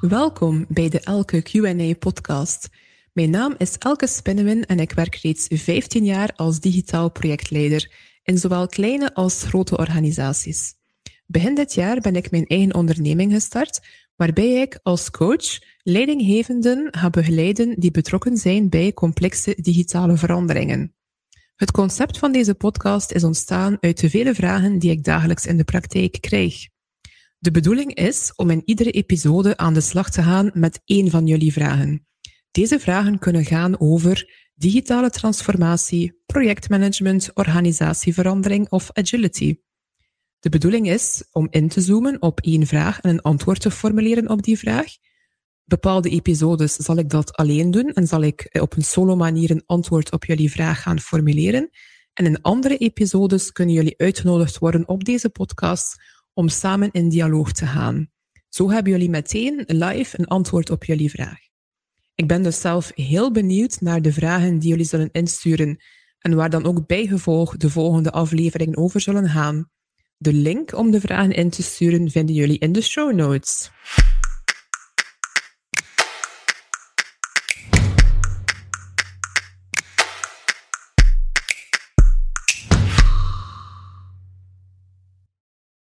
Welkom bij de Elke QA-podcast. Mijn naam is Elke Spinnewin en ik werk reeds 15 jaar als digitaal projectleider in zowel kleine als grote organisaties. Begin dit jaar ben ik mijn eigen onderneming gestart, waarbij ik als coach leidinggevenden ga begeleiden die betrokken zijn bij complexe digitale veranderingen. Het concept van deze podcast is ontstaan uit de vele vragen die ik dagelijks in de praktijk krijg. De bedoeling is om in iedere episode aan de slag te gaan met één van jullie vragen. Deze vragen kunnen gaan over digitale transformatie, projectmanagement, organisatieverandering of agility. De bedoeling is om in te zoomen op één vraag en een antwoord te formuleren op die vraag. Bepaalde episodes zal ik dat alleen doen en zal ik op een solo manier een antwoord op jullie vraag gaan formuleren. En in andere episodes kunnen jullie uitgenodigd worden op deze podcast om samen in dialoog te gaan. Zo hebben jullie meteen live een antwoord op jullie vraag. Ik ben dus zelf heel benieuwd naar de vragen die jullie zullen insturen en waar dan ook bijgevolg de volgende afleveringen over zullen gaan. De link om de vragen in te sturen vinden jullie in de show notes.